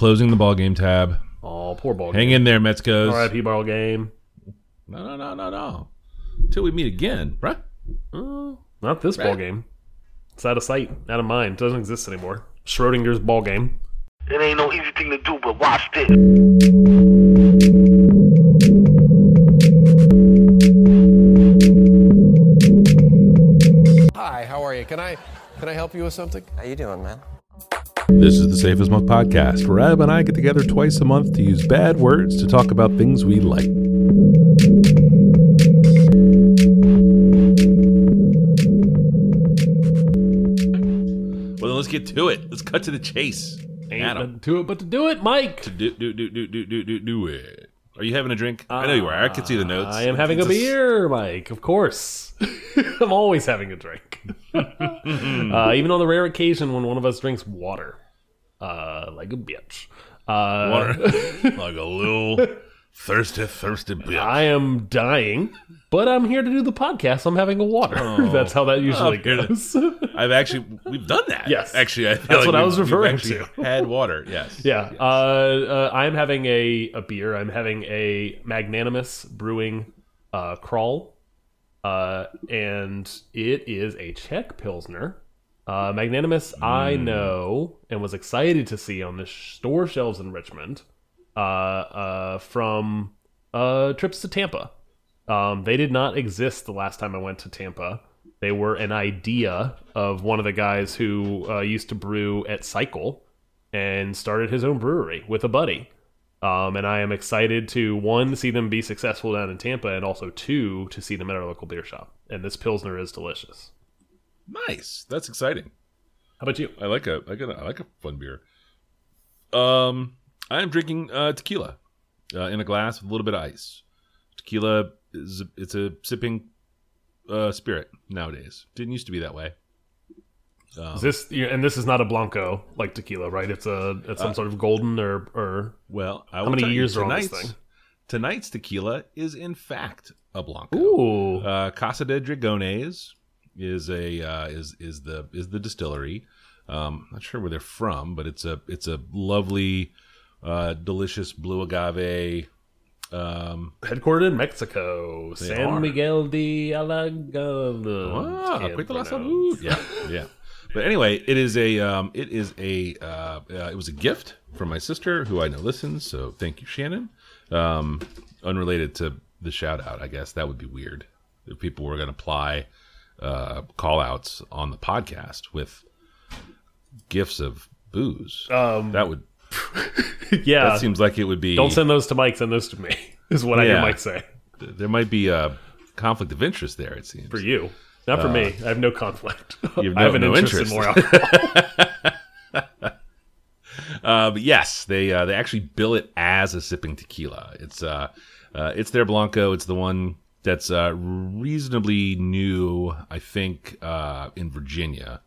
closing the ball game tab. Oh, poor ball Hang game. in there, Metzgos. R.I.P. ball game. No, no, no, no, no. Until we meet again, right? Uh, not this ball game. It's out of sight, out of mind. Doesn't exist anymore. Schrodinger's ball game. It ain't no easy thing to do, but watch this. Hi, how are you? Can I can I help you with something? How you doing, man? This is the Safe as Milk podcast, where Ab and I get together twice a month to use bad words to talk about things we like. Well, then let's get to it. Let's cut to the chase. Ain't Adam, nothing to it but to do it, Mike. to do, do, do, do, do, do, do, do it. Are you having a drink? I know you are. I can see the notes. I am having a It's s- beer, Mike. Of course. I'm always having a drink. uh, even on the rare occasion when one of us drinks water. Uh, like a bitch. Uh, like a little thirsty, thirsty bitch. I am dying, but I'm here to do the podcast. I'm having a water. That's how that usually Oh, goodness. goes. I've actually we've done that. Yes. actually, I That's like what I was referring to. Had water, yes. Yeah, uh, uh, I'm having a, a beer. I'm having a Magnanimous Brewing uh, Crawl, uh, and it is a Czech Pilsner. Uh, Magnanimous, I Hmm. know and was excited to see on the store shelves in Richmond uh, uh, from uh, trips to Tampa. Um, they did not exist the last time I went to Tampa. They were an idea of one of the guys who uh, used to brew at Cycle and started his own brewery with a buddy. Um, and I am excited to one see them be successful down in Tampa, and also two to see them at our local beer shop. And this pilsner is delicious. Nice. That's exciting. How about you? I like a I, got a, I like a fun beer. Um, I am drinking uh, tequila uh, in a glass with a little bit of ice. Tequila is a, it's a sipping uh, spirit nowadays. Didn't used to be that way. Um, Is this and this is not a blanco like tequila, right? It's a it's some sort of golden or or well, I how many you, years are on this tonight's- thing? Tonight's tequila is in fact a blanco. Ooh, Uh, Casa de Dragones is a uh, is is the is the distillery. Um, not sure where they're from, but it's a it's a lovely, uh, delicious blue agave. Um, headquartered in Mexico, San are. Miguel de Allende. ah, Can't quite the last salud. Yeah, yeah. But anyway, it is a um, it is a uh, uh, it was a gift from my sister who I know listens. So thank you, Shannon. Um, unrelated to the shout out, I guess that would be weird if people were going to apply uh, call outs on the podcast with gifts of booze. Um, that would yeah, that seems like it would be. don't send those to Mike. Send those to me. Is what I hear Mike say there might be a conflict of interest there. It seems for you, not for me. I have no conflict. Uh, you have I have no- an no interest, in more alcohol. Uh, but yes, they uh, they actually bill it as a sipping tequila. It's uh, uh, it's their blanco. It's the one that's uh, reasonably new, I think, uh, in Virginia.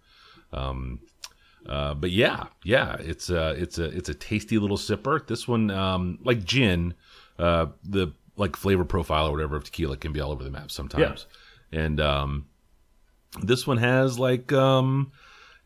Um, uh, but yeah, yeah, it's uh, it's a it's a tasty little sipper. This one, um, like gin, uh, the like flavor profile or whatever of tequila can be all over the map sometimes. And um, this one has like um,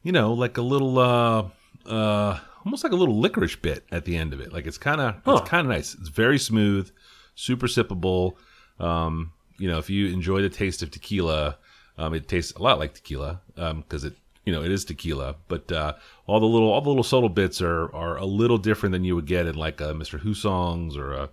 you know, like a little uh, uh, almost like a little licorice bit at the end of it. Like it's kind of Huh. it's kind of nice. It's very smooth, super sippable. Um, you know, if you enjoy the taste of tequila, um, it tastes a lot like tequila because it you know it is tequila, but uh, all the little all the little subtle bits are are a little different than you would get in like a Mr. Who songs or a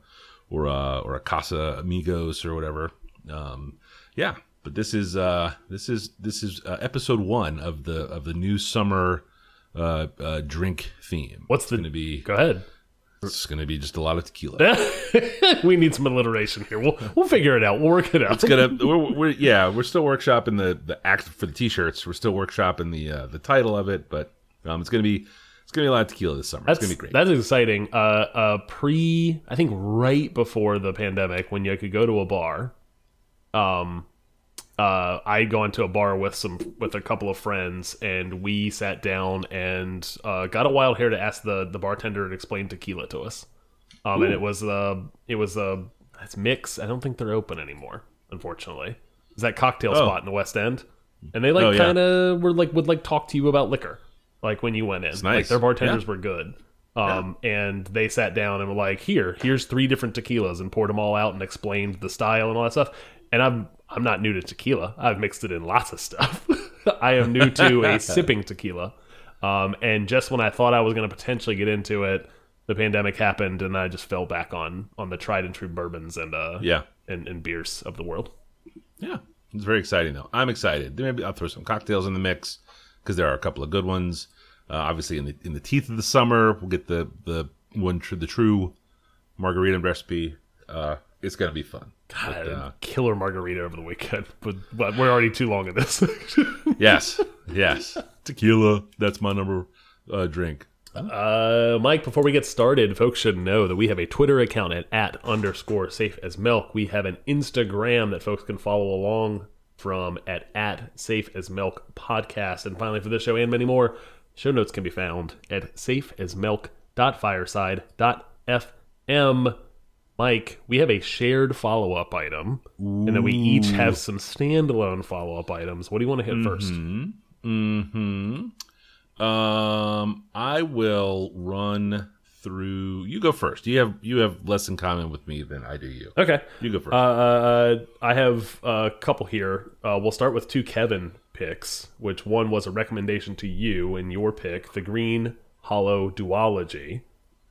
or a or a Casamigos or whatever. Um, yeah, but this is uh, this is this is uh, episode one of the of the new summer uh, uh, drink theme. What's the- going to be? Go ahead. It's going to be just a lot of tequila. we need some alliteration here. We'll we'll figure it out. We'll work it out. It's gonna. We're, we're yeah. We're still workshopping the the act for the t-shirts. We're still workshopping the uh, the title of it, but um, it's gonna be it's gonna be a lot of tequila this summer. That's it's gonna be great. That's exciting. Uh, uh, pre, I think right before the pandemic, when you could go to a bar, um, uh, I'd gone to a bar with some with a couple of friends, and we sat down and uh, got a wild hair to ask the the bartender to explain tequila to us. Um, and it was uh, it was uh, it's mix. I don't think they're open anymore, unfortunately. Is that cocktail Oh. spot in the West End, and they like Oh, kind of were like would like talk to you about liquor, like when you went in. Like nice. their bartenders Yeah. were good. Um, and they sat down and were like, "Here, here's three different tequilas," and poured them all out and explained the style and all that stuff. And I'm I'm not new to tequila. I've mixed it in lots of stuff. I am new to a sipping tequila. Um, and just when I thought I was going to potentially get into it, the pandemic happened, and I just fell back on on the tried and true bourbons and uh Yeah. and, and beers of the world. Yeah, it's very exciting though. I'm excited. Maybe I'll throw some cocktails in the mix because there are a couple of good ones. Uh, obviously, in the in the teeth of the summer, we'll get the the one tr- the true margarita recipe. Uh, it's gonna be fun. God, But, uh, killer margarita over the weekend, but, but we're already too long in this. yes, yes, tequila. That's my number uh, drink. Uh, Mike, before we get started, folks should know that we have a Twitter account at, at underscore safe as milk. We have an Instagram that folks can follow along from at, at safe as milk podcast. And finally, for this show and many more, show notes can be found at safe as safeasmilk.fireside.fm. Mike, we have a shared follow up item, and then we each have some standalone follow up items. What do you want to hit first? Hmm. Um, I will run through. You go first. You have you have less in common with me than I do. You. Okay. You go first. Uh, I have a couple here. Uh, we'll start with two Kevin picks, which one was a recommendation to you in your pick, The Green Hollow Duology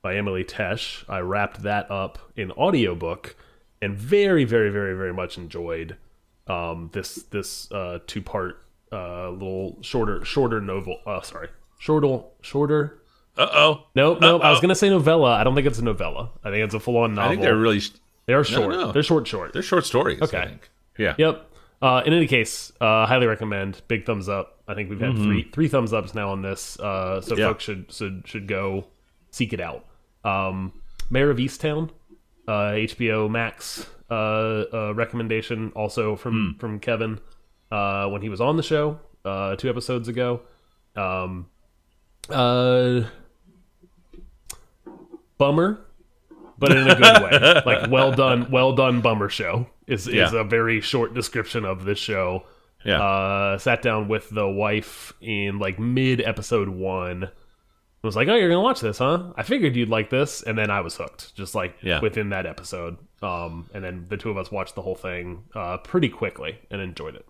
by Emily Tesh. I wrapped that up in audiobook and very, very, very, very much enjoyed um, this this uh, two part uh, little shorter shorter novel. Uh, sorry, shorter shorter. Uh oh. Nope, nope. I was gonna say novella. I don't think it's a novella. I think it's a full on novel. I think they're really they are short. no. They're short, short. they're short stories. I Okay. think. Yeah. Yep. Uh, in any case, uh, highly recommend. Big thumbs up. I think we've had three three thumbs ups now on this, uh, so. Yeah. folks should should should go seek it out. Um, Mare of Easttown, uh, HBO Max uh, uh, recommendation, also from Hmm. from Kevin uh, when he was on the show uh, two episodes ago. Um, uh, bummer, but in a good way. Like well done, well done. Bummer show is is Yeah. a very short description of this show. Yeah. Uh, sat down with the wife in like mid episode one. Was like, oh, you're gonna watch this, huh? I figured you'd like this, and then I was hooked, just like Yeah. within that episode. Um, and then the two of us watched the whole thing uh, pretty quickly and enjoyed it.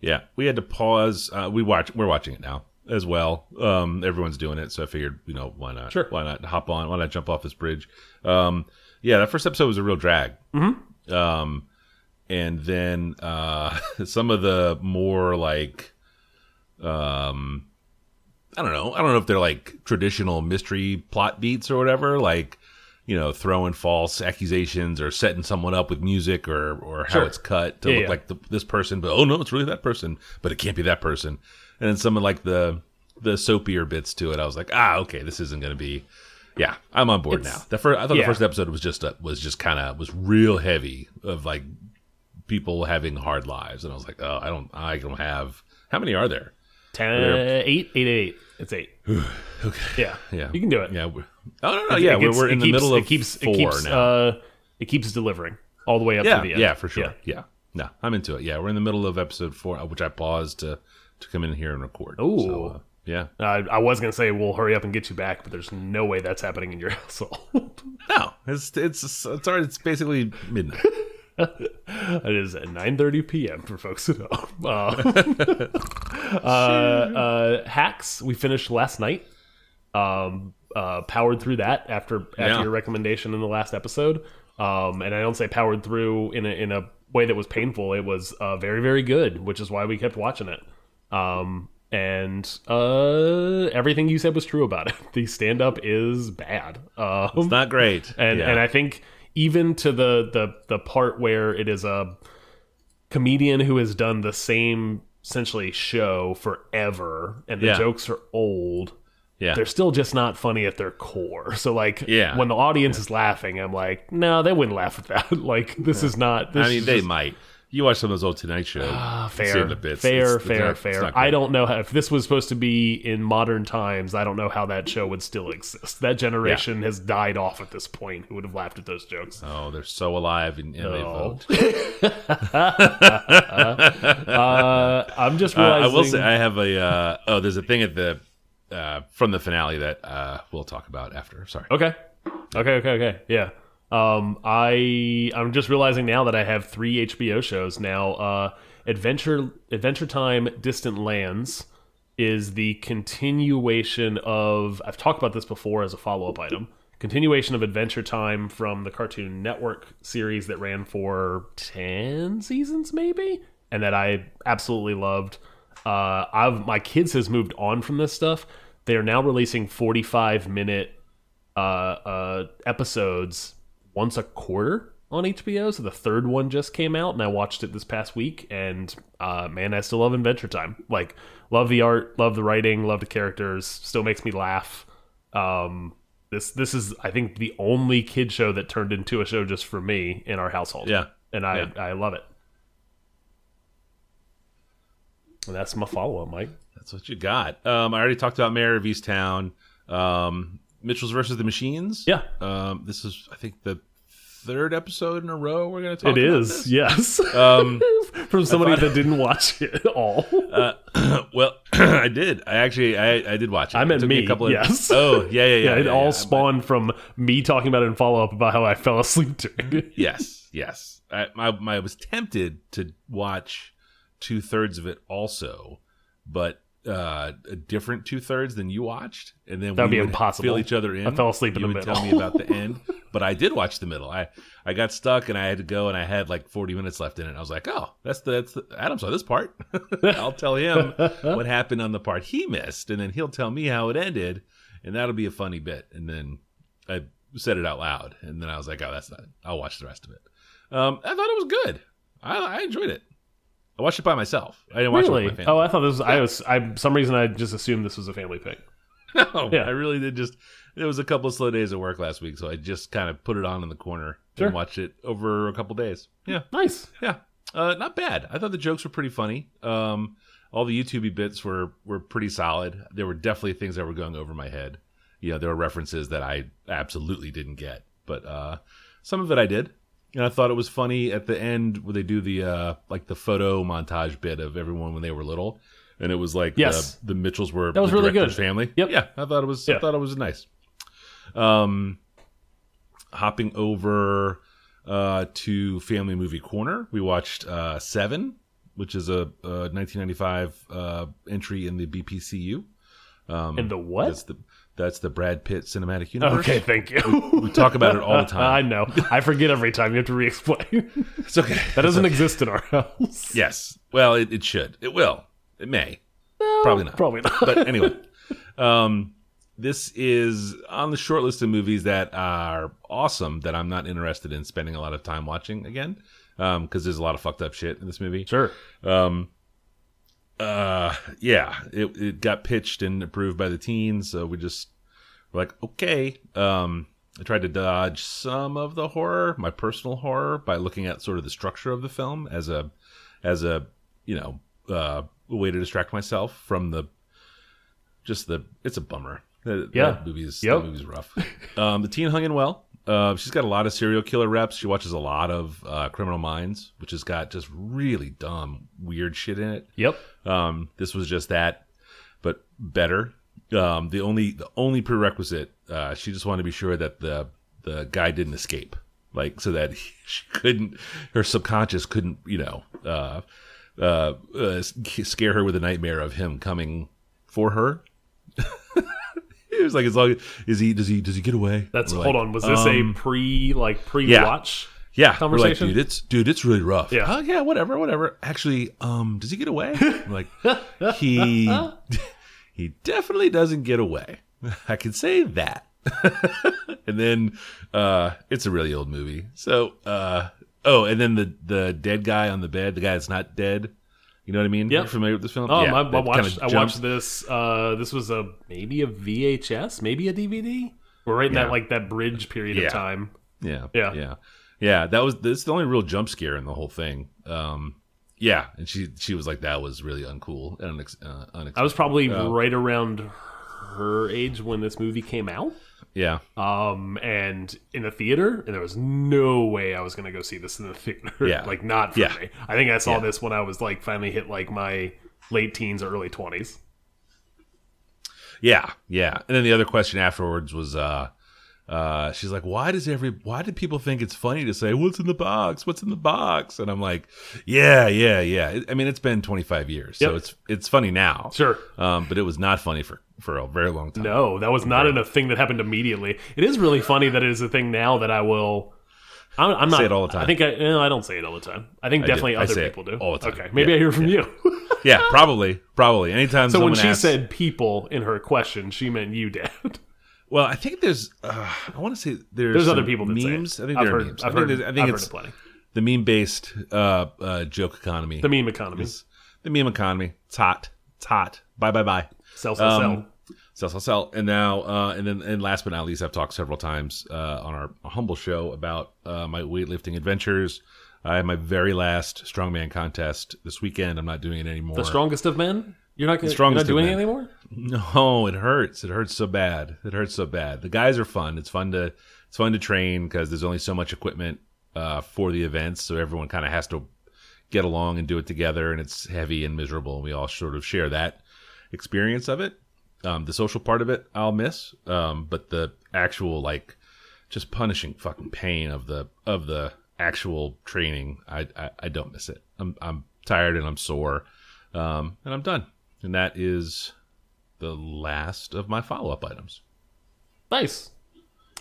Yeah, we had to pause. Uh, we watch. We're watching it now as well. Um, everyone's doing it, so I figured, you know, why not? Sure. Why not hop on? Why not jump off this bridge? Um, yeah, that first episode was a real drag. Mm-hmm. Um, and then uh, some of the more like, um, I don't know. I don't know if they're like traditional mystery plot beats or whatever. Like, you know, throwing false accusations or setting someone up with music or or how Sure. it's cut to Yeah, look yeah. like the, this person, but oh no, it's really that person, but it can't be that person. And then some of like the the soapier bits to it, I was like, ah, okay, this isn't going to be. Yeah, I'm on board It's- now. The first, I thought yeah. the first episode was just a, was just kind of was real heavy of like people having hard lives, and I was like, oh, I don't, I don't have. How many are there? Ten, There- eight, eight, eight. It's eight. Okay, Yeah, yeah, you can do it. Yeah, oh no, no, It yeah, gets- we're, it in the keeps- middle of it keeps, four it keeps, now. Uh, it keeps delivering all the way up yeah, to the end. yeah, for sure. Yeah. Yeah. no, I'm into it. Yeah, we're in the middle of episode four, uh, which I paused to to come in here and record. Ooh. so, uh, yeah. I, I was gonna say we'll hurry up and get you back, but there's no way that's happening in your household. No, it's it's it's already it's basically midnight. it is at 9:30 p.m. for folks at home. Uh, uh, uh, hacks we finished last night. Um, uh, powered through that after after Yeah. your recommendation in the last episode. Um, and I don't say powered through in a in a way that was painful. It was uh, very very good, which is why we kept watching it. Um, and uh, everything you said was true about it. The stand up is bad. Um, It's not great, and yeah. and I think even to the the the part where it is a comedian who has done the same essentially show forever, and the Yeah. jokes are old. yeah, They're still just not funny at their core. So like, Yeah. when the audience is laughing, I'm like, no, they wouldn't laugh at that. like, this is not. This I mean, they just- might. You watch some of those old Tonight Show. Ah, fair, bits. fair, It's- it's fair, not- fair. I don't know how, if this was supposed to be in modern times. I don't know how that show would still exist. That generation has died off at this point. Who would have laughed at those jokes? Oh, they're so alive and, and they Oh. vote. Uh, I'm just Uh, I will say I have a. Uh, oh, there's a thing at the uh, from the finale that uh, we'll talk about after. Sorry. Okay. Okay, okay, okay. Yeah. Um I I'm just realizing now that I have 3 HBO shows now. Uh Adventure Adventure Time Distant Lands is the continuation of I've talked about this before as a follow-up item. Continuation of Adventure Time from the Cartoon Network series that ran for 10 seasons maybe and that I absolutely loved. Uh I've my kids has moved on from this stuff. They are now releasing 45 minute uh, uh, episodes once a quarter on HBO. So the third one just came out, and I watched it this past week. And uh, man, I still love Adventure Time. Like, love the art, love the writing, love the characters. Still makes me laugh. Um, this this is, I think, the only kid show that turned into a show just for me in our household. Yeah. and I Yeah. I love it. And that's my follow up, Mike. That's what you got. Um, I already talked about Mare of Easttown. Um, Mitchell's versus the Machines. Yeah. Um, this is, I think, the third episode in a row we're going to talk It is, this. yes. Um, From somebody that didn't watch it at all. uh, well, I did. I actually, I, I did watch it. I It meant took me, a couple of, yes. Oh, yeah, yeah, yeah. yeah, it all yeah. spawned from me talking about it in follow up about how I fell asleep during it. Yes, yes. I, my, my, I was tempted to watch two thirds of it also, but uh, a different two thirds than you watched, and then That'd we be would impossible. Fill each other in. I fell asleep in you the would middle. Tell me about the end, but I did watch the middle. I I got stuck and I had to go, and I had like forty minutes left in it. I was like, oh, that's the that's the, Adam saw this part. I'll tell him what happened on the part he missed, and then he'll tell me how it ended, and that'll be a funny bit. And then I said it out loud, and then I was like, oh, that's not. I'll watch the rest of it. Um, I thought it was good. I, I enjoyed it. I watched it by myself. I didn't watch it Really? with my family. Oh, I thought this was. I was. I some reason I just assumed this was a family pick. No, Yeah. I really did just. It was a couple of slow days at work last week, so I just kind of put it on in the corner Sure. and watched it over a couple days. Yeah, Nice. yeah, uh, not bad. I thought the jokes were pretty funny. Um, all the YouTubey bits were were pretty solid. There were definitely things that were going over my head. You know, there were references that I absolutely didn't get, but uh, some of it I did. And I thought it was funny at the end where they do the uh, like the photo montage bit of everyone when they were little, and it was like Yes. the, the Mitchells were That was really good. family. Yep. Yeah, I thought it was. I thought it was nice. Um, hopping over uh, to Family Movie Corner, we watched uh, Seven, which is a, a 1995 uh, entry in the BPCU. Um, And the what? The that's the Brad Pitt cinematic universe. Okay, thank you. We talk about it all the time. I know. I forget every time. You have to re-explain. It's okay. that doesn't exist in our house. Yes. Well, it, it should. It will. It may. Probably not. Probably not. but anyway, um, this is on the short list of movies that are awesome that I'm not interested in spending a lot of time watching again because there's a lot of fucked up shit in this movie. sure. Um, uh, yeah, it, it got pitched and approved by the teens, so we just were like, okay. Um, I tried to dodge some of the horror, my personal horror, by looking at sort of the structure of the film as a, as a, you know, uh, way to distract myself from the, just the. It's a bummer. That, Yeah. that movie's Yep. that movie's rough. um, the teen hung in well. Uh, she's got a lot of serial killer reps. She watches a lot of uh, Criminal Minds, which has got just really dumb, weird shit in it. Yep. Um, this was just that, but better. Um, the only the only prerequisite, uh, she just wanted to be sure that the the guy didn't escape, like so that she couldn't, her subconscious couldn't, you know, uh, uh, uh, scare her with a nightmare of him coming for her. it was like as long is he does he does he get away? That's hold like, on. Was this um, a pre like pre-watch? yeah, We're conversation? like, dude, it's dude, it's really rough. Yeah. oh, yeah, whatever, whatever. Actually, um, does he get away? I'm like he he definitely doesn't get away. I can say that. and then uh, it's a really old movie. So uh, oh, and then the the dead guy on the bed, the guy that's not dead. You know what I mean? You're familiar with this film? Oh, Yeah, I, I watched. I watched this. Uh, this was a maybe a VHS, maybe a DVD. We're right in Yeah. that like that bridge period Yeah. of time. Yeah, Yeah. yeah, yeah. That was that's the only real jump scare in the whole thing. Um, yeah, and she she was like, that was really uncool and unex- uh, unexpected. I was probably Oh. right around her age when this movie came out. Yeah, Um, and in the theater, and there was no way I was gonna go see this in the theater. Yeah. like not for Yeah. me. I think I saw Yeah. this when I was like finally hit like my late teens or early twenties. Yeah, yeah. And then the other question afterwards was, uh, uh, she's like, "Why does every? Why do people think it's funny to say what's in the box? What's in the box?" And I'm like, "Yeah, yeah, yeah." I mean, it's been 25 years, so it's it's funny now. Sure. um, but it was not funny for for a very long time. No, that was not in a thing that happened immediately. It is really funny that it is a thing now that I will. I'm, I'm not. Say it all the time. I think I. No, I don't say it all the time. I think I do. definitely I other people do all the time. Okay, maybe Yeah, I hear from you. Yeah, probably, probably. Anytime so when she asks- said people in her question, she meant you, Dad. Well, I think there's. Uh, I want to say there's. There's other people that memes. I think I've there are heard- memes. I've I think, heard- there's- I think I've heard it's it plenty. the meme-based uh, uh, joke economy. The meme economy. is the meme economy. It's hot. It's hot. Bye, bye, bye. Sell, sell, sell. Um, Sell, sell, sell. And now, uh, and then, and last but not least, I've talked several times uh, on our humble show about uh, my weightlifting adventures. I had my very last strongman contest this weekend. I'm not doing it anymore. The strongest of men. You're not. Gonna, you're strongest not of doing it anymore. No, it hurts. It hurts so bad. It hurts so bad. The guys are fun. It's fun to it's fun to train because there's only so much equipment uh, for the events, so everyone kind of has to get along and do it together. And it's heavy and miserable. And we all sort of share that experience of it. Um, the social part of it, I'll miss, um, but the actual like just punishing fucking pain of the of the actual training, I I, I don't miss it. I'm I'm tired and I'm sore, um, and I'm done. And that is the last of my follow up items. Nice.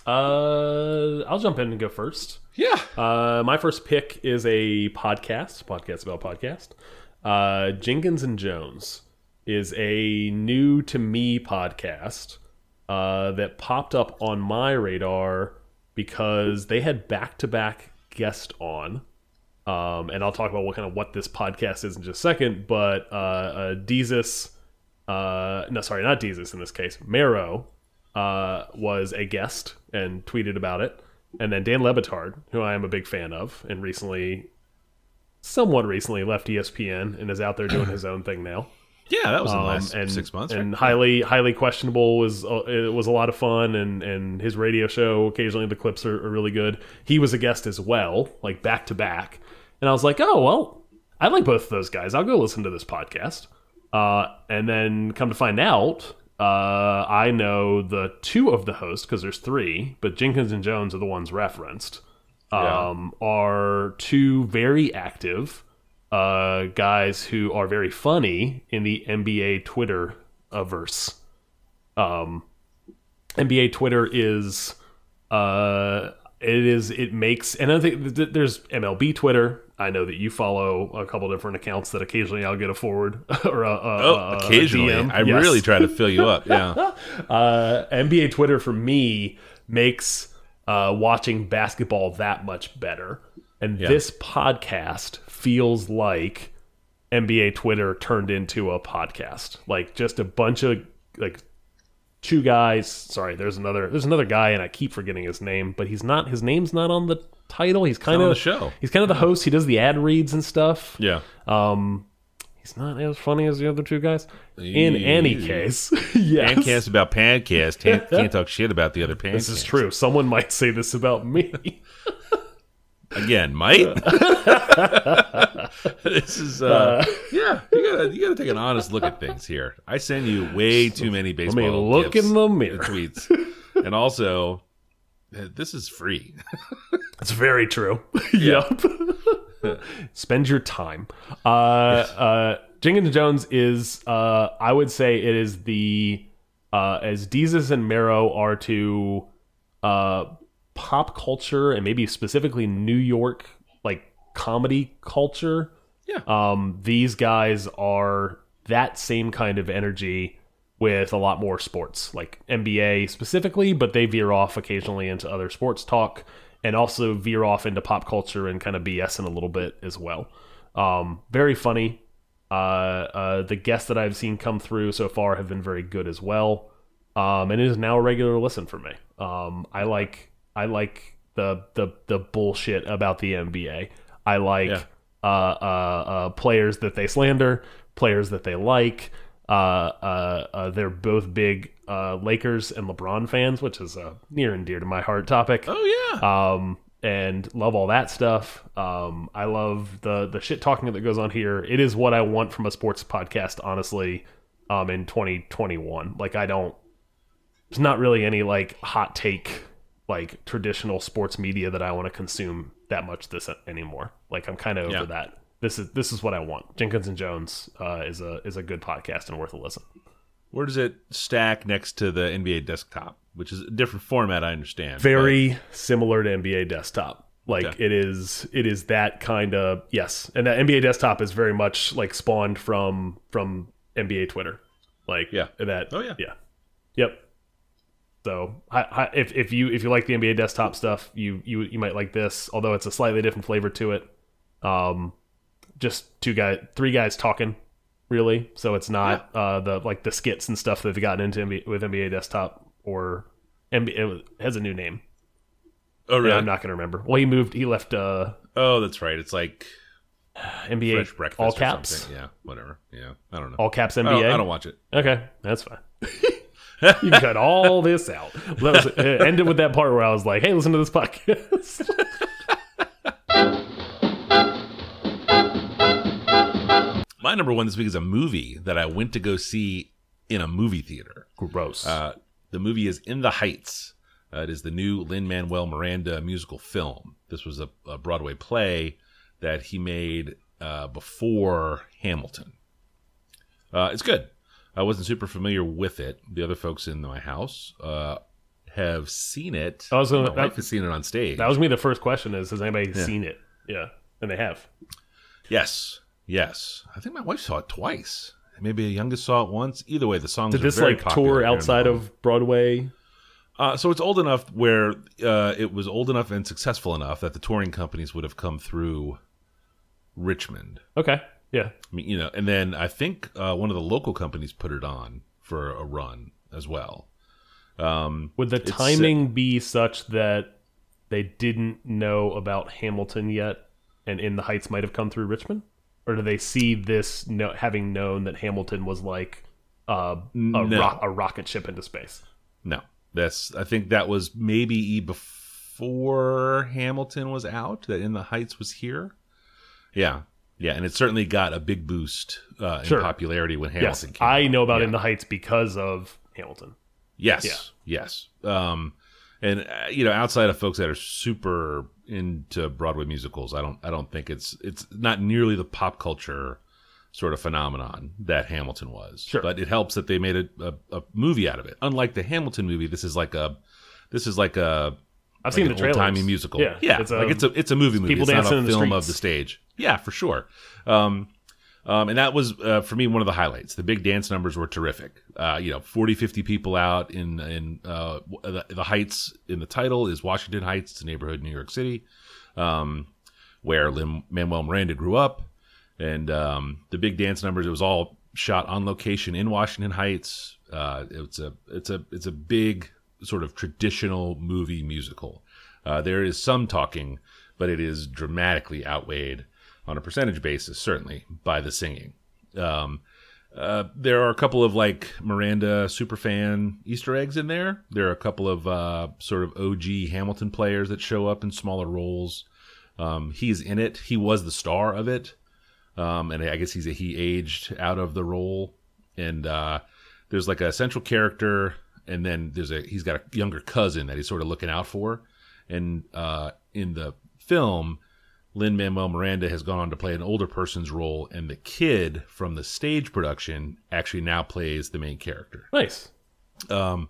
Uh, I'll jump in and go first. Yeah. Uh, my first pick is a podcast, podcast about podcast. Uh, Jenkins and Jones is a new to me podcast uh, that popped up on my radar because they had back to back guest on. Um, and I'll talk about what kind of what this podcast is in just a second. But uh, uh, Desus, uh, no, sorry, not Desus in this case, Mero uh, was a guest and tweeted about it. And then Dan Le Batard, who I am a big fan of, and recently, somewhat recently, left ESPN and is out there doing his own thing now. Yeah, that was in the Um, last and six months. and right? highly highly questionable was uh, it was a lot of fun and and his radio show occasionally the clips are, are really good he was a guest as well like back to back and i was like oh well i like both of those guys i'll go listen to this podcast uh, and then come to find out uh, i know the two of the hosts because there's three but jenkins and jones are the ones referenced Yeah. um, are two very active uh, guys who are very funny in the NBA Twitter averse. Um, NBA Twitter is uh, it is it makes and I think th- th- there's MLB Twitter. I know that you follow a couple different accounts that occasionally I'll get a forward or a, a, oh, a- occasionally, DM. I Yes really try to fill you up. Yeah. uh, NBA Twitter for me makes uh, watching basketball that much better. And this podcast feels like NBA Twitter turned into a podcast. Like just a bunch of like two guys. Sorry, there's another there's another guy and I keep forgetting his name, but he's not his name's not on the title. He's kind of the show. He's kind of the host. He does the ad reads and stuff. Yeah. Um he's not as funny as the other two guys. In any Yeah. case, yes. Pancast about pancast. Can't, can't talk shit about the other pancast. This is true. Someone might say this about me. Again, might. this is uh, yeah. You gotta you gotta take an honest look at things here. I send you way too many Let baseball. me look in the mirror. tweets, and also uh, this is free. That's very true. yep. Spend your time. Uh, uh, Jenkins Jones is, uh, I would say, it is the uh, as Desus and Mero are to uh, pop culture and maybe specifically New York like comedy culture. Yeah. Um, these guys are that same kind of energy with a lot more sports, like NBA specifically, but they veer off occasionally into other sports talk and also veer off into pop culture and kind of BS in a little bit as well. Um, very funny. Uh, uh, the guests that I've seen come through so far have been very good as well. Um, and it is now a regular listen for me. Um, I like I like the the the bullshit about the NBA. I like Yeah. uh, uh, uh, players that they slander, players that they like. Uh, uh, uh, they're both big uh, Lakers and LeBron fans, which is a near and dear to my heart topic. Oh yeah. Um, and love all that stuff. Um, I love the the shit talking that goes on here. It is what I want from a sports podcast, honestly. um in 2021. Like I don't there's not really any like hot take like traditional sports media that I want to consume that much this anymore. Like I'm kind of over Yeah. that. This is this is what I want. Jenkins and Jones uh, is a is a good podcast and worth a listen. Where does it stack next to the NBA desktop, which is a different format? I understand. Very similar to NBA desktop. Like Okay. it is it is that kind of yes. And that NBA desktop is very much like spawned from from NBA Twitter. Like Yeah. that Oh, yeah. Yeah. Yep. So if if you if you like the NBA desktop stuff, you you you might like this, although it's a slightly different flavor to it. Um just two guys three guys talking really. So it's not uh the like the skits and stuff that they've gotten into NBA, with NBA desktop or NBA it has a new name. Oh, Yeah, really? I'm not gonna remember. Well, he moved. He left uh, oh, that's right. It's like NBA fresh breakfast. all caps, something. Yeah, whatever. Yeah, I don't know. all caps I NBA. don't, I don't watch it. Okay, that's fine. you can cut all this out. Well, that was, it ended with that part where I was like, "Hey, listen to this podcast." My number one this week is a movie that I went to go see in a movie theater. Gross. Uh, the movie is In the Heights. Uh, it is the new Lin Manuel Miranda musical film. This was a, a Broadway play that he made uh, before Hamilton. Uh, it's good. I wasn't super familiar with it. The other folks in my house uh, have seen it. I was gonna- my that- wife has seen it on stage. that was me. The first question is, has anybody seen it? Yeah, and they have. yes, yes. I think my wife saw it twice. Maybe the youngest saw it once. Either way, the songs Did this like tour outside of Broadway? Uh, so it's old enough where uh, it was old enough and successful enough that the touring companies would have come through Richmond. Okay, yeah. I mean, you know, and then I think uh, one of the local companies put it on for a run as well. Um, Would the timing be such that they didn't know about Hamilton yet, and In the Heights might have come through Richmond, or do they see this no, having known that Hamilton was like uh, a, No. ro- a rocket ship into space? no, that's I think that was maybe before Hamilton was out. That In the Heights was here. Yeah, yeah, and it certainly got a big boost uh, in Sure. popularity when Yes, Hamilton came. I out. know about Yeah. In the Heights because of Hamilton. Yes. Yeah. Yes. Um, and uh, you know, outside of folks that are super into Broadway musicals, I don't, I don't think it's, it's not nearly the pop culture sort of phenomenon that Hamilton was. Sure. But it helps that they made a, a, a movie out of it. Unlike the Hamilton movie, this is like a, this is like a, I've like seen the trailers. old-timey musical. Yeah, yeah. It's a, like it's a, it's a movie movie. people It's not dancing a in the film streets. of the stage. Yeah, for sure. Um, um, and that was uh, for me one of the highlights. The big dance numbers were terrific. Uh, you know, 40, 50 people out in in uh, the, the Heights. In the title is Washington Heights. It's a neighborhood in New York City, um, where Lin Manuel Miranda grew up. And um, the big dance numbers. It was all shot on location in Washington Heights. Uh, it's a it's a it's a big sort of traditional movie musical. Uh, there is some talking, but it is dramatically outweighed on a percentage basis, certainly by the singing. Um, uh, there are a couple of like Miranda superfan Easter eggs in there. There are a couple of uh, sort of OG Hamilton players that show up in smaller roles. Um, he's in it. He was the star of it, um, and I guess he's a, he aged out of the role. And uh, there's like a central character, and then there's a he's got a younger cousin that he's sort of looking out for. And uh, in the film, Lin Manuel Miranda has gone on to play an older person's role, and the kid from the stage production actually now plays the main character. nice. Um,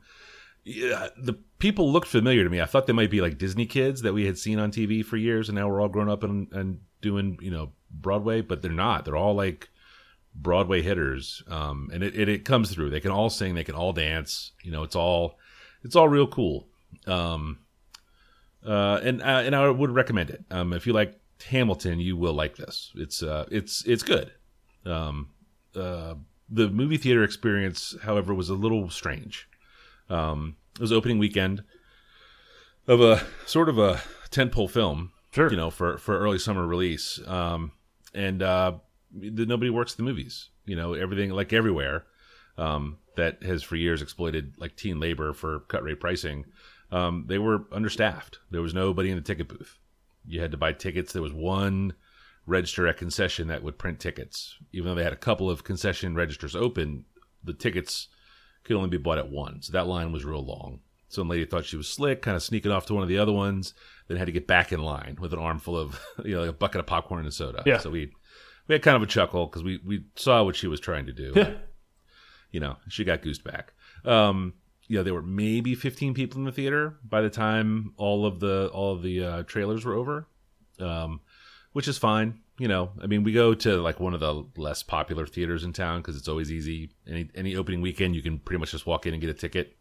yeah, the people looked familiar to me. I thought they might be like Disney kids that we had seen on TV for years, and now we're all grown up and, and doing you know Broadway, but they're not. They're all like Broadway hitters, um, and it, it it comes through. They can all sing, they can all dance. You know, it's all it's all real cool. Um, uh, and uh, and I would recommend it. Um, if you like Hamilton, you will like this. It's uh, it's it's good. Um, uh, the movie theater experience, however, was a little strange. Um, it was opening weekend of a sort of a tentpole film, Sure. you know, for for early summer release. Um, and uh, the, nobody works the movies. You know, everything like everywhere um, that has for years exploited like teen labor for cut rate pricing. Um, they were understaffed. There was nobody in the ticket booth. You had to buy tickets. There was one register at concession that would print tickets. Even though they had a couple of concession registers open, the tickets could only be bought at one, so that line was real long. Some lady thought she was slick, kind of sneaking off to one of the other ones, then had to get back in line with an armful of you know like a bucket of popcorn and soda. Yeah. So we we had kind of a chuckle because we we saw what she was trying to do. Yeah. You know, she got goosed back. Um, you know, there were maybe 15 people in the theater by the time all of the all of the uh, trailers were over, um, which is fine. You know, I mean, we go to like one of the less popular theaters in town because it's always easy. Any any opening weekend, you can pretty much just walk in and get a ticket.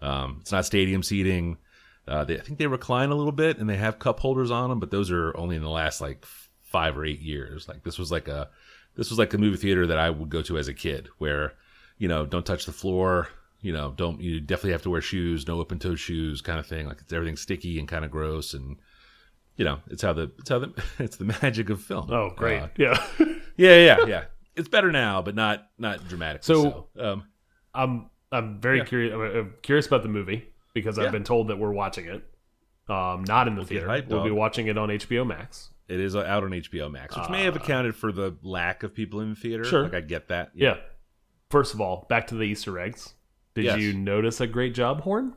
Um, it's not stadium seating. Uh, they, I think they recline a little bit and they have cup holders on them, but those are only in the last like five or eight years. Like this was like a this was like a movie theater that I would go to as a kid, where you know don't touch the floor, you know don't you definitely have to wear shoes, no open toe shoes, kind of thing. Like it's everything sticky and kind of gross, and you know it's how the it's how the it's the magic of film. Oh, great. Uh, yeah. yeah, yeah, yeah. It's better now, but not not dramatically. So- So, um, I'm I'm very curious. I'm curious about the movie because I've Yeah. been told that we're watching it. Um, not in the theater. hyped, we'll be watching it on HBO Max. it is out on HBO Max, which may have accounted for the lack of people in the theater. Uh, Sure. like I get that. Yeah. First of all, back to the Easter eggs. Did Yes. you notice a great job horn?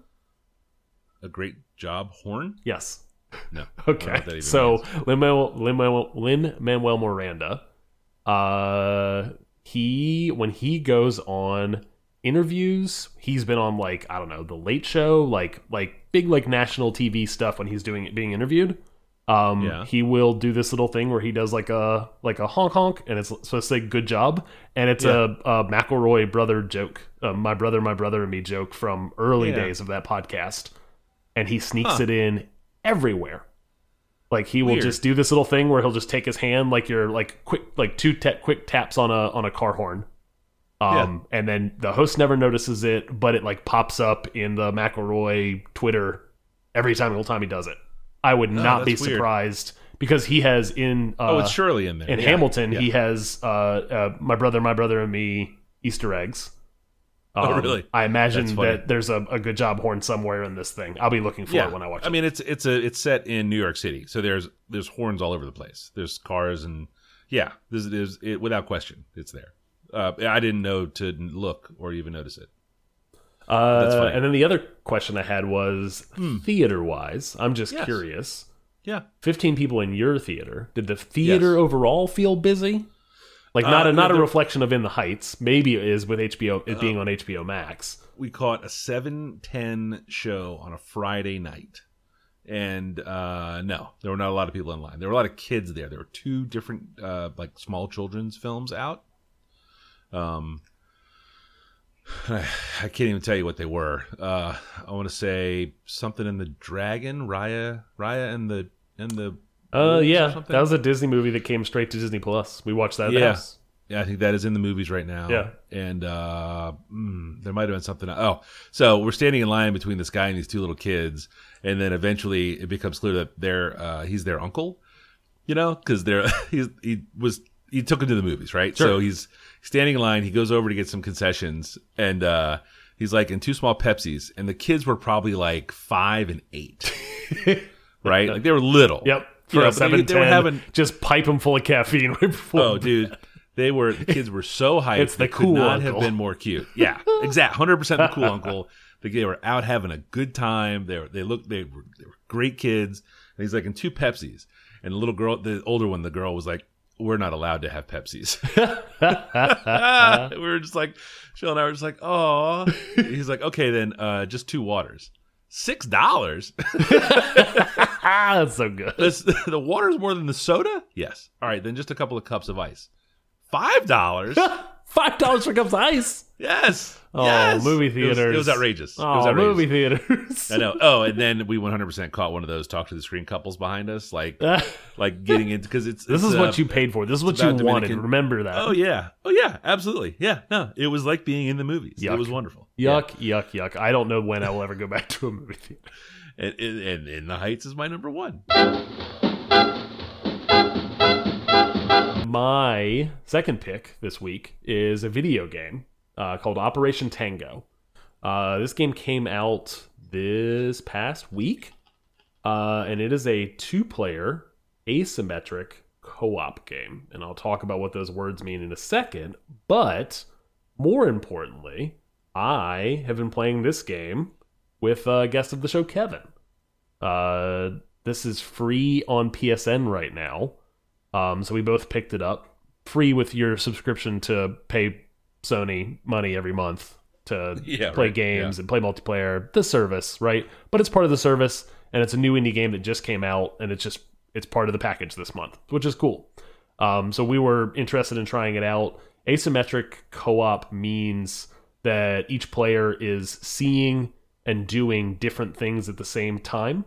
a great job, Horn. Yes. No, I don't know Okay. what that even So. Lin Manuel Lin Manuel Miranda, uh, he when he goes on interviews, he's been on like I don't know the Late Show, like like big like national TV stuff when he's doing being interviewed. Um, Yeah. he will do this little thing where he does like a like a honk honk, and it's supposed to say "good job," and it's Yeah. a, a McElroy brother joke, uh, my brother, my brother, and me joke from early Yeah. days of that podcast, and he sneaks Huh. it in everywhere. Like he will just do this little thing where he'll just take his hand like you're like quick like two quick taps on a on a car horn. Um and then the host never notices it, but it like pops up in the McElroy Twitter every time time he does it. I would not be that's weird. surprised because he has in uh, oh, it's surely in there. in Yeah, Hamilton yeah. he has uh, uh my brother my brother and me Easter eggs. Oh, Um, really? I imagine that there's a, a good job horn somewhere in this thing. I'll be looking for yeah. it when I watch it. I it. mean, it's it's a it's set in New York City, so there's there's horns all over the place. There's cars and yeah, this is it, without question, it's there. Uh, I didn't know to look or even notice it. Uh. Hmm. and then the other question I had was theater wise. I'm just Yes. curious. Yeah, 15 people in your theater. Did the theater Yes. overall feel busy? Like not Uh, a not no, a reflection of In the Heights. Maybe it is with HBO it Uh, being on HBO Max. we caught a seven ten show on a Friday night, and uh, no, there were not a lot of people in line. There were a lot of kids there. There were two different uh, like small children's films out. Um, I can't even tell you what they were. Uh, I want to say something in the Dragon, Raya, Raya and the and the. Uh yeah, that was a Disney movie that came straight to Disney Plus. We watched that Yeah. Yeah, I think that is in the movies right now. Yeah. and uh, mm, there might have been something. Oh, so we're standing in line between this guy and these two little kids, and then eventually it becomes clear that they're uh, he's their uncle. You know, because they're he's, he was he took him to the movies, right? So he's standing in line. He goes over to get some concessions, and uh, he's like in two small Pepsis, and the kids were probably like five and eight, right? Like they were little. Yep. For a but they- seven they were having just pipe them full of caffeine right before. Oh, dude, they were the kids were so hyped. It's the cool could not uncle. have been more cute. Yeah, exact, hundred percent the cool uncle. They they were out having a good time. They were they looked they were, they were great kids. And he's like in two Pepsis, and the little girl, the older one, the girl was like, "We're not allowed to have Pepsis." we were just like, Phil and I were just like, "Oh." He's like, "Okay, then, uh, just two waters." Six dollars. that's so good. This, the water's more than the soda? Yes. All right, then just a couple of cups of ice. Five dollars? Five dollars for cups of ice. yes. Oh, yes. movie It was- It was, outrageous. Oh, it Oh, was outrageous. movie theaters. I know. Oh, and then we 100% caught one of those talk to the screen couples behind us, like like getting into because it's This it's, is uh, what you paid for. This is what you wanted. Dominican- Remember that. Oh yeah. Oh yeah. Absolutely. Yeah. No, it was like being in the movies. Yuck. It was wonderful. Yuck, yuck, yuck. I don't know when I will ever go back to a movie theater. And, and, and In the Heights is my number one. My second pick this week is a video game uh, called Operation Tango. Uh, this game came out this past week, uh, and it is a two player asymmetric co op game. And I'll talk about what those words mean in a second. But more importantly, I have been playing this game with uh, guest of the show Kevin. Uh, this is free on PSN right now, um, so we both picked it up free with your subscription to pay Sony money every month to Yeah, play right, games yeah. and play multiplayer. The service, right? But it's part of the service, and it's a new indie game that just came out, and it's just it's part of the package this month, which is cool. Um, so we were interested in trying it out. Asymmetric co-op means that each player is seeing and doing different things at the same time,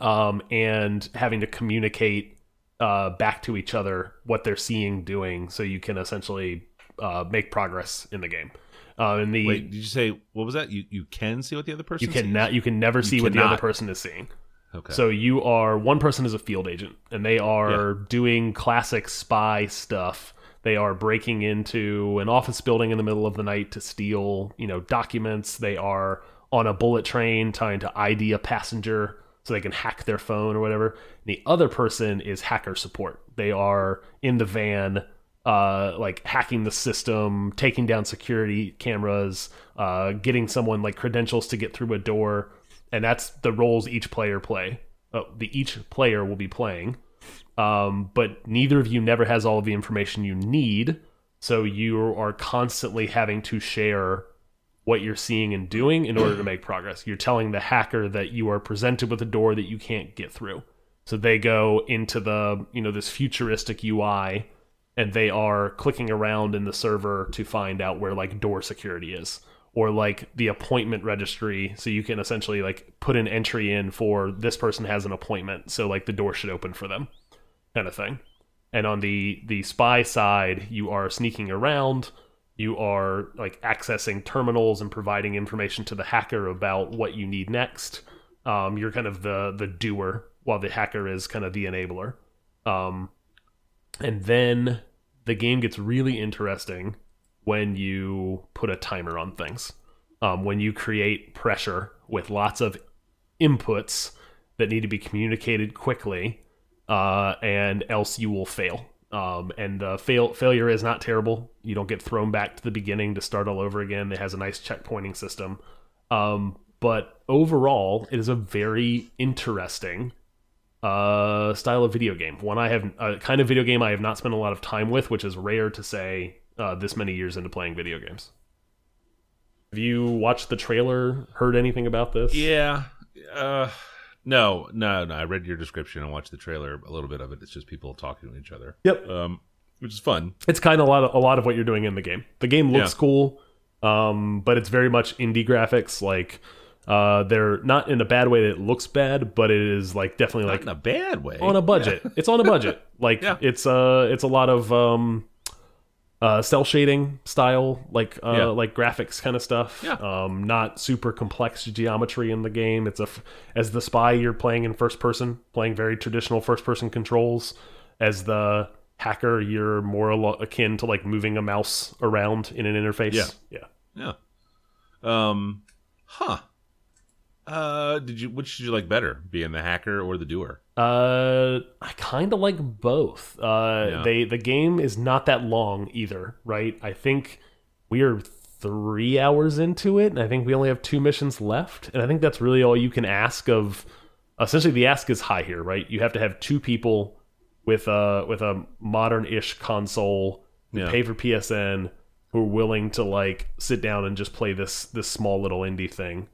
um, and having to communicate uh, back to each other what they're seeing, doing, so you can essentially uh, make progress in the game. Uh, and the Wait, did you say what was that? You you can see what the other person you can not you can never see what the other person is seeing. Okay. So you are one person is a field agent, and they are doing classic spy stuff. They are breaking into an office building in the middle of the night to steal, you know, documents. They are on a bullet train trying to ID a passenger so they can hack their phone or whatever. And the other person is hacker support. They are in the van, uh, like hacking the system, taking down security cameras, uh, getting someone like credentials to get through a door, and that's the roles each player play. Uh, the each player will be playing, um, but neither of you never has all of the information you need. So you are constantly having to share what you're seeing and doing in order to make progress. You're telling the hacker that you are presented with a door that you can't get through. So they go into the, you know, this futuristic UI and they are clicking around in the server to find out where like door security is or like the appointment registry. So you can essentially like put an entry in for this person has an appointment so like the door should open for them kind of thing. And on the the spy side you are sneaking around. You are like accessing terminals and providing information to the hacker about what you need next. Um, you're kind of the the doer while the hacker is kind of the enabler. Um, and then the game gets really interesting when you put a timer on things. Um, when you create pressure with lots of inputs that need to be communicated quickly, uh, and else you will fail. Um, and the fail failure is not terrible. You don't get thrown back to the beginning to start all over again. It has a nice checkpointing system. Um, but overall, it is a very interesting uh, style of video game. One I have a kind of video game I have not spent a lot of time with, which is rare to say uh, this many years into playing video games. Have you watched the trailer? Heard anything about this? yeah. Uh, no, no, no. I read your description and watched the trailer. A little bit of it. It's just people talking to each other. Yep. Um, which is fun. It's kind of a lot of a lot of what you're doing in the game. The game looks Yeah. cool, um, but it's very much indie graphics. Like uh, they're not in a bad way that it looks bad, but it is like definitely Not like in a bad way. on a budget. It's on a budget. Like Yeah. it's uh it's a lot of um uh cel shading style like uh Yeah. like graphics kind of stuff. Yeah. Um not super complex geometry in the game. It's a as the spy you're playing in first person, playing very traditional first person controls. As the hacker you're more akin to like moving a mouse around in an interface. Yeah. Yeah. Yeah. Um. Huh. Uh. Did you? Which did you like better, being the hacker or the doer? Uh, I kind of like both. Uh, Yeah. they the game is not that long either, right? I think we are three hours into it, and I think we only have two missions left, and I think that's really all you can ask of. Essentially, the ask is high here, right? You have to have two people with a with a modern-ish console, Yeah. pay for PSN, who are willing to like sit down and just play this this small little indie thing,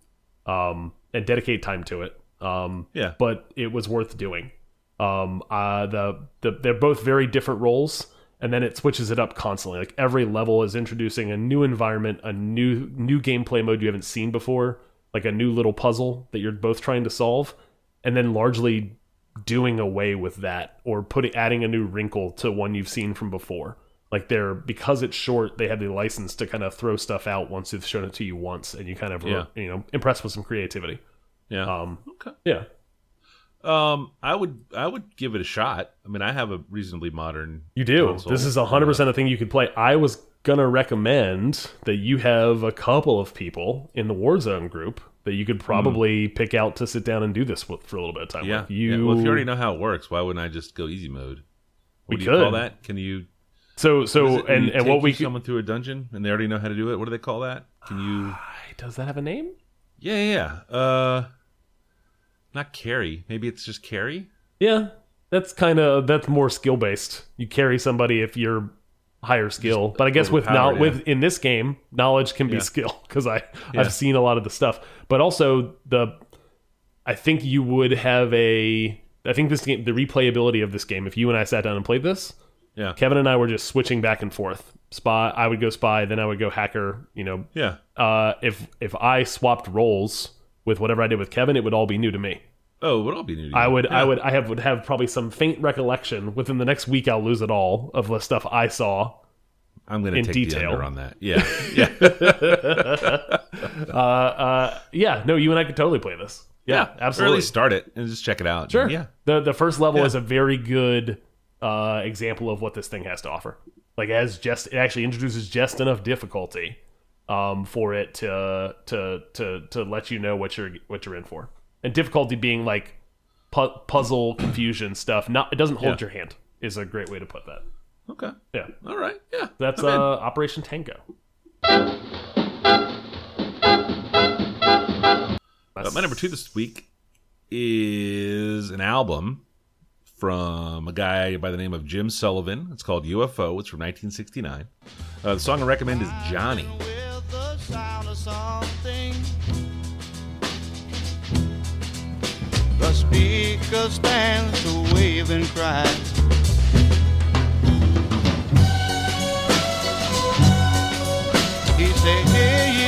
um, and dedicate time to it. Um, Yeah. but it was worth doing. Um, uh, the, the they're both very different roles, and then it switches it up constantly. Like every level is introducing a new environment, a new new gameplay mode you haven't seen before, like a new little puzzle that you're both trying to solve, and then largely doing away with that or putting adding a new wrinkle to one you've seen from before. Like they're because it's short, they have the license to kind of throw stuff out once they've shown it to you once, and you kind of Yeah. you know impressed with some creativity. Yeah. Um, okay. yeah, Um. I would. I would give it a shot. I mean, I have a reasonably modern. You do. console. This is hundred percent a thing you could play. I was gonna recommend that you have a couple of people in the Warzone group that you could probably pick out to sit down and do this with for a little bit of time. Hmm. Yeah. with. you. yeah. Well, if you already know how it works, why wouldn't I just go easy mode? What We do you call could. that? Can you? So so it and and what we someone through a dungeon and they already know how to do it. What do they call that? Can you? does that have a name? Yeah, yeah. yeah. Uh, not carry. Maybe it's just carry. Yeah, that's kind of that's more skill based. You carry somebody if you're higher skill, but I guess with now yeah. with in this game, knowledge can be Yeah. skill because I Yeah. I've seen a lot of the stuff. But also the I think you would have a I think this game the replayability of this game if you and I sat down and played this, Yeah, Kevin and I were just switching back and forth. Spy, I would go spy, then I would go hacker. You know, yeah. uh, if if I swapped roles with whatever I did with Kevin, it would all be new to me. Oh, it would all be new. To you. I would, I would, I have would have probably some faint recollection within the next week. I'll lose it all of the stuff I saw. I'm going to in take detail. the under on that. Yeah, yeah, Uh, uh, yeah, no, you and I could totally play this. Yeah, Or at absolutely. least start it and just check it out. Sure. Yeah. The the first level Yeah. is a very good uh, example of what this thing has to offer. Like it has just it actually introduces just enough difficulty um, for it to to to to let you know what you're what you're in for. And difficulty being like pu- puzzle confusion stuff. Not it doesn't hold Yeah. your hand is a great way to put that. Okay. Yeah. All right. Yeah. That's uh, Operation Tango. Uh, my number two this week is an album from a guy by the name of Jim Sullivan. It's called UFO. It's from 1969. Uh, the song I recommend is Johnny. the speaker stands to wave and cry. He hey,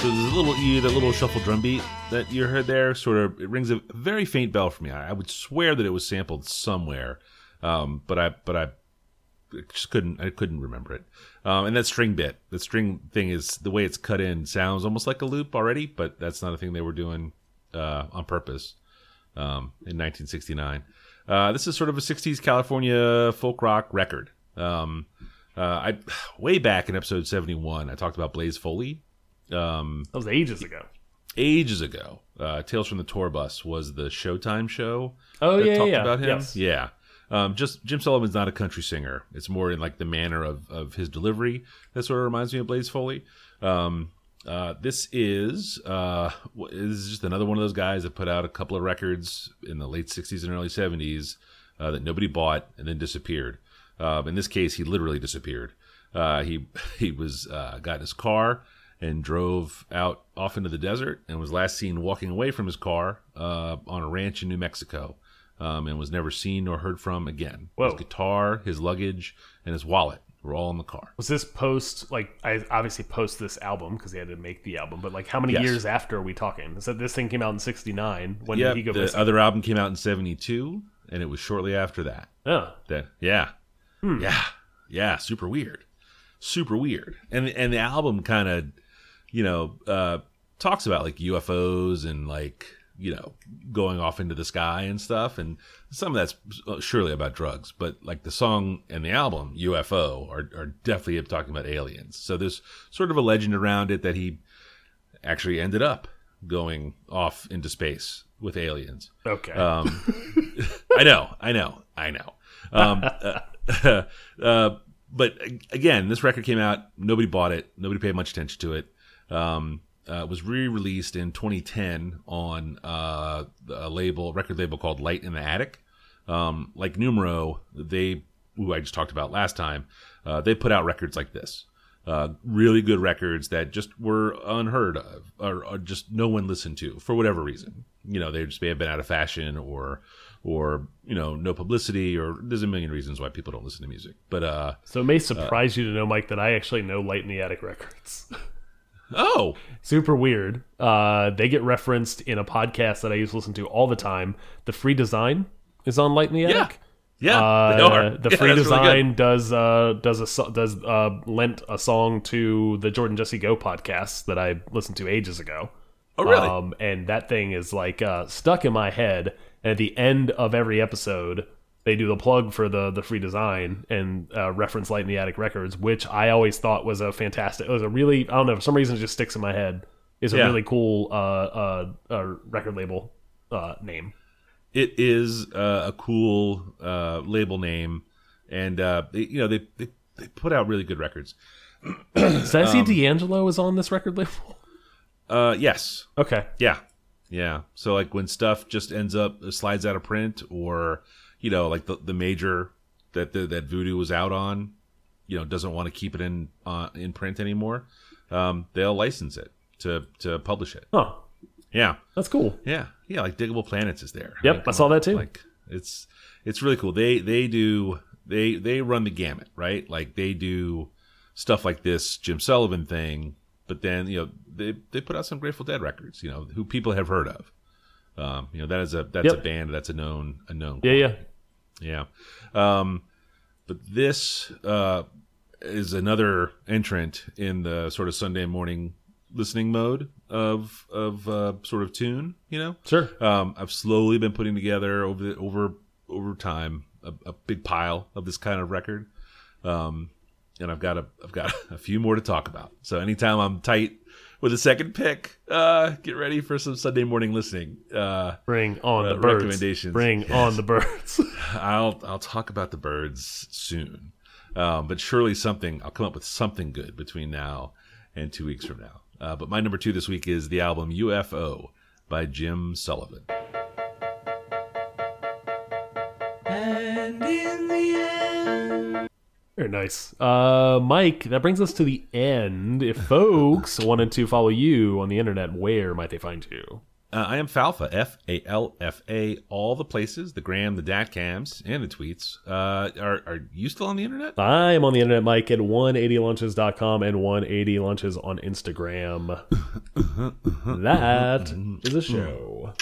So there's a little E, the little shuffle drum beat that you heard there, sort of it rings a very faint bell for me. I, I would swear that it was sampled somewhere, um, but I but I just couldn't I couldn't remember it. Um, and that string bit, the string thing is the way it's cut in sounds almost like a loop already, but that's not a thing they were doing uh, on purpose um, in 1969. Uh, this is sort of a 60s California folk rock record. Um, uh, I way back in episode 71, I talked about Blaze Foley That was ages ago. ages ago. Uh, Tales from the Tour Bus was the Showtime show. Oh, that yeah, talked yeah, about him. yes. Yeah. Um, just Jim Sullivan's not a country singer. It's more in like the manner of, of his delivery that sort of reminds me of Blaze Foley. Um, uh, this is uh, this is just another one of those guys that put out a couple of records in the late '60s and early '70s uh, that nobody bought and then disappeared. Um, in this case, he literally disappeared. Uh, he he was uh, got in his car and drove out off into the desert and was last seen walking away from his car uh, on a ranch in New Mexico um, and was never seen nor heard from again. Whoa. His guitar, his luggage, and his wallet were all in the car. Was this post like I obviously post this album because he had to make the album, but like how many Yes. years after are we talking? So this thing came out in '69. When yeah, did he go the missing? other album came out in '72, and it was shortly after that. oh, That yeah, Hmm. yeah, yeah, super weird, super weird. And and the album kind of, you know, uh, talks about like UFOs and like you know going off into the sky and stuff. And some of that's uh, surely about drugs, but like the song and the album UFO are are definitely talking about aliens. So there's sort of a legend around it that he actually ended up going off into space with aliens. okay. Um, I know, I know, I know. Um, uh, uh, but again, this record came out. Nobody bought it. Nobody paid much attention to it. Um, uh, was re-released in 2010 on uh, a label, record label called Light in the Attic. Um, like Numero, they, who I just talked about last time, uh, they put out records like this. uh, really good records that just were unheard of or, or just no one listened to for whatever reason. You know, they just may have been out of fashion or or you know no publicity or there's a million reasons why people don't listen to music. But uh, So it may surprise you to know, Mike, that I actually know Light in the Attic Records. oh, Super weird. Uh, they get referenced in a podcast that I used to listen to all the time. The Free Design is on Light in the yeah, Attic. yeah, Uh, they are. The Yeah, Free that's really. Design does uh, does a does uh, lent a song to the Jordan Jesse Go podcast that I listened to ages ago. Oh, really? Um, and that thing is like uh, stuck in my head. And at the end of every episode, they do the plug for the the free design and uh, reference Light in the Attic Records, which I always thought was a fantastic. It was a really I don't know for some reason it just sticks in my head. It's a Yeah. really cool uh, uh, uh, record label uh, name. it is uh, a cool uh, label name, and uh, they, you know they, they they put out really good records. Did I Um, see D'Angelo is on this record label? Uh, yes, Okay. yeah, yeah. So like when stuff just ends up slides out of print, or you know like the the major that the, that Voodoo was out on, you know doesn't want to keep it in uh, in print anymore, um, they'll license it to to publish it. Huh. Yeah, That's cool. Yeah, yeah, like Diggable Planets is there. Yep, mean, I saw on, that too. Like it's it's really cool. They they do they they run the gamut, right? Like they do stuff like this Jim Sullivan thing, but then you know they they put out some Grateful Dead records, you know, who people have heard of. Um, you know, that is a that's a band that's a known a known Yeah, yeah. Yeah. Um, but this uh, is another entrant in the sort of Sunday morning listening mode of of uh, sort of tune. You know, Sure. um, I've slowly been putting together over the, over over time a, a big pile of this kind of record, um, and I've got a I've got a few more to talk about. So anytime I'm tight with a second pick, uh, get ready for some Sunday morning listening. Uh, Bring on uh, the birds. recommendations. Bring Yes. on the birds. I'll I'll talk about the birds soon, um, but surely something I'll come up with something good between now and two weeks from now. Uh, but my number two this week is the album UFO by Jim Sullivan. Very nice. Uh, Mike, that brings us to the end. If folks wanted to follow you on the internet, where might they find you? Uh, I am Falfa, F A L F A, all the places, the gram, the datcams, and the tweets. Uh, are are you still on the internet? I am on the internet, Mike, at 180lunches.com and 180lunches on Instagram. that is a show.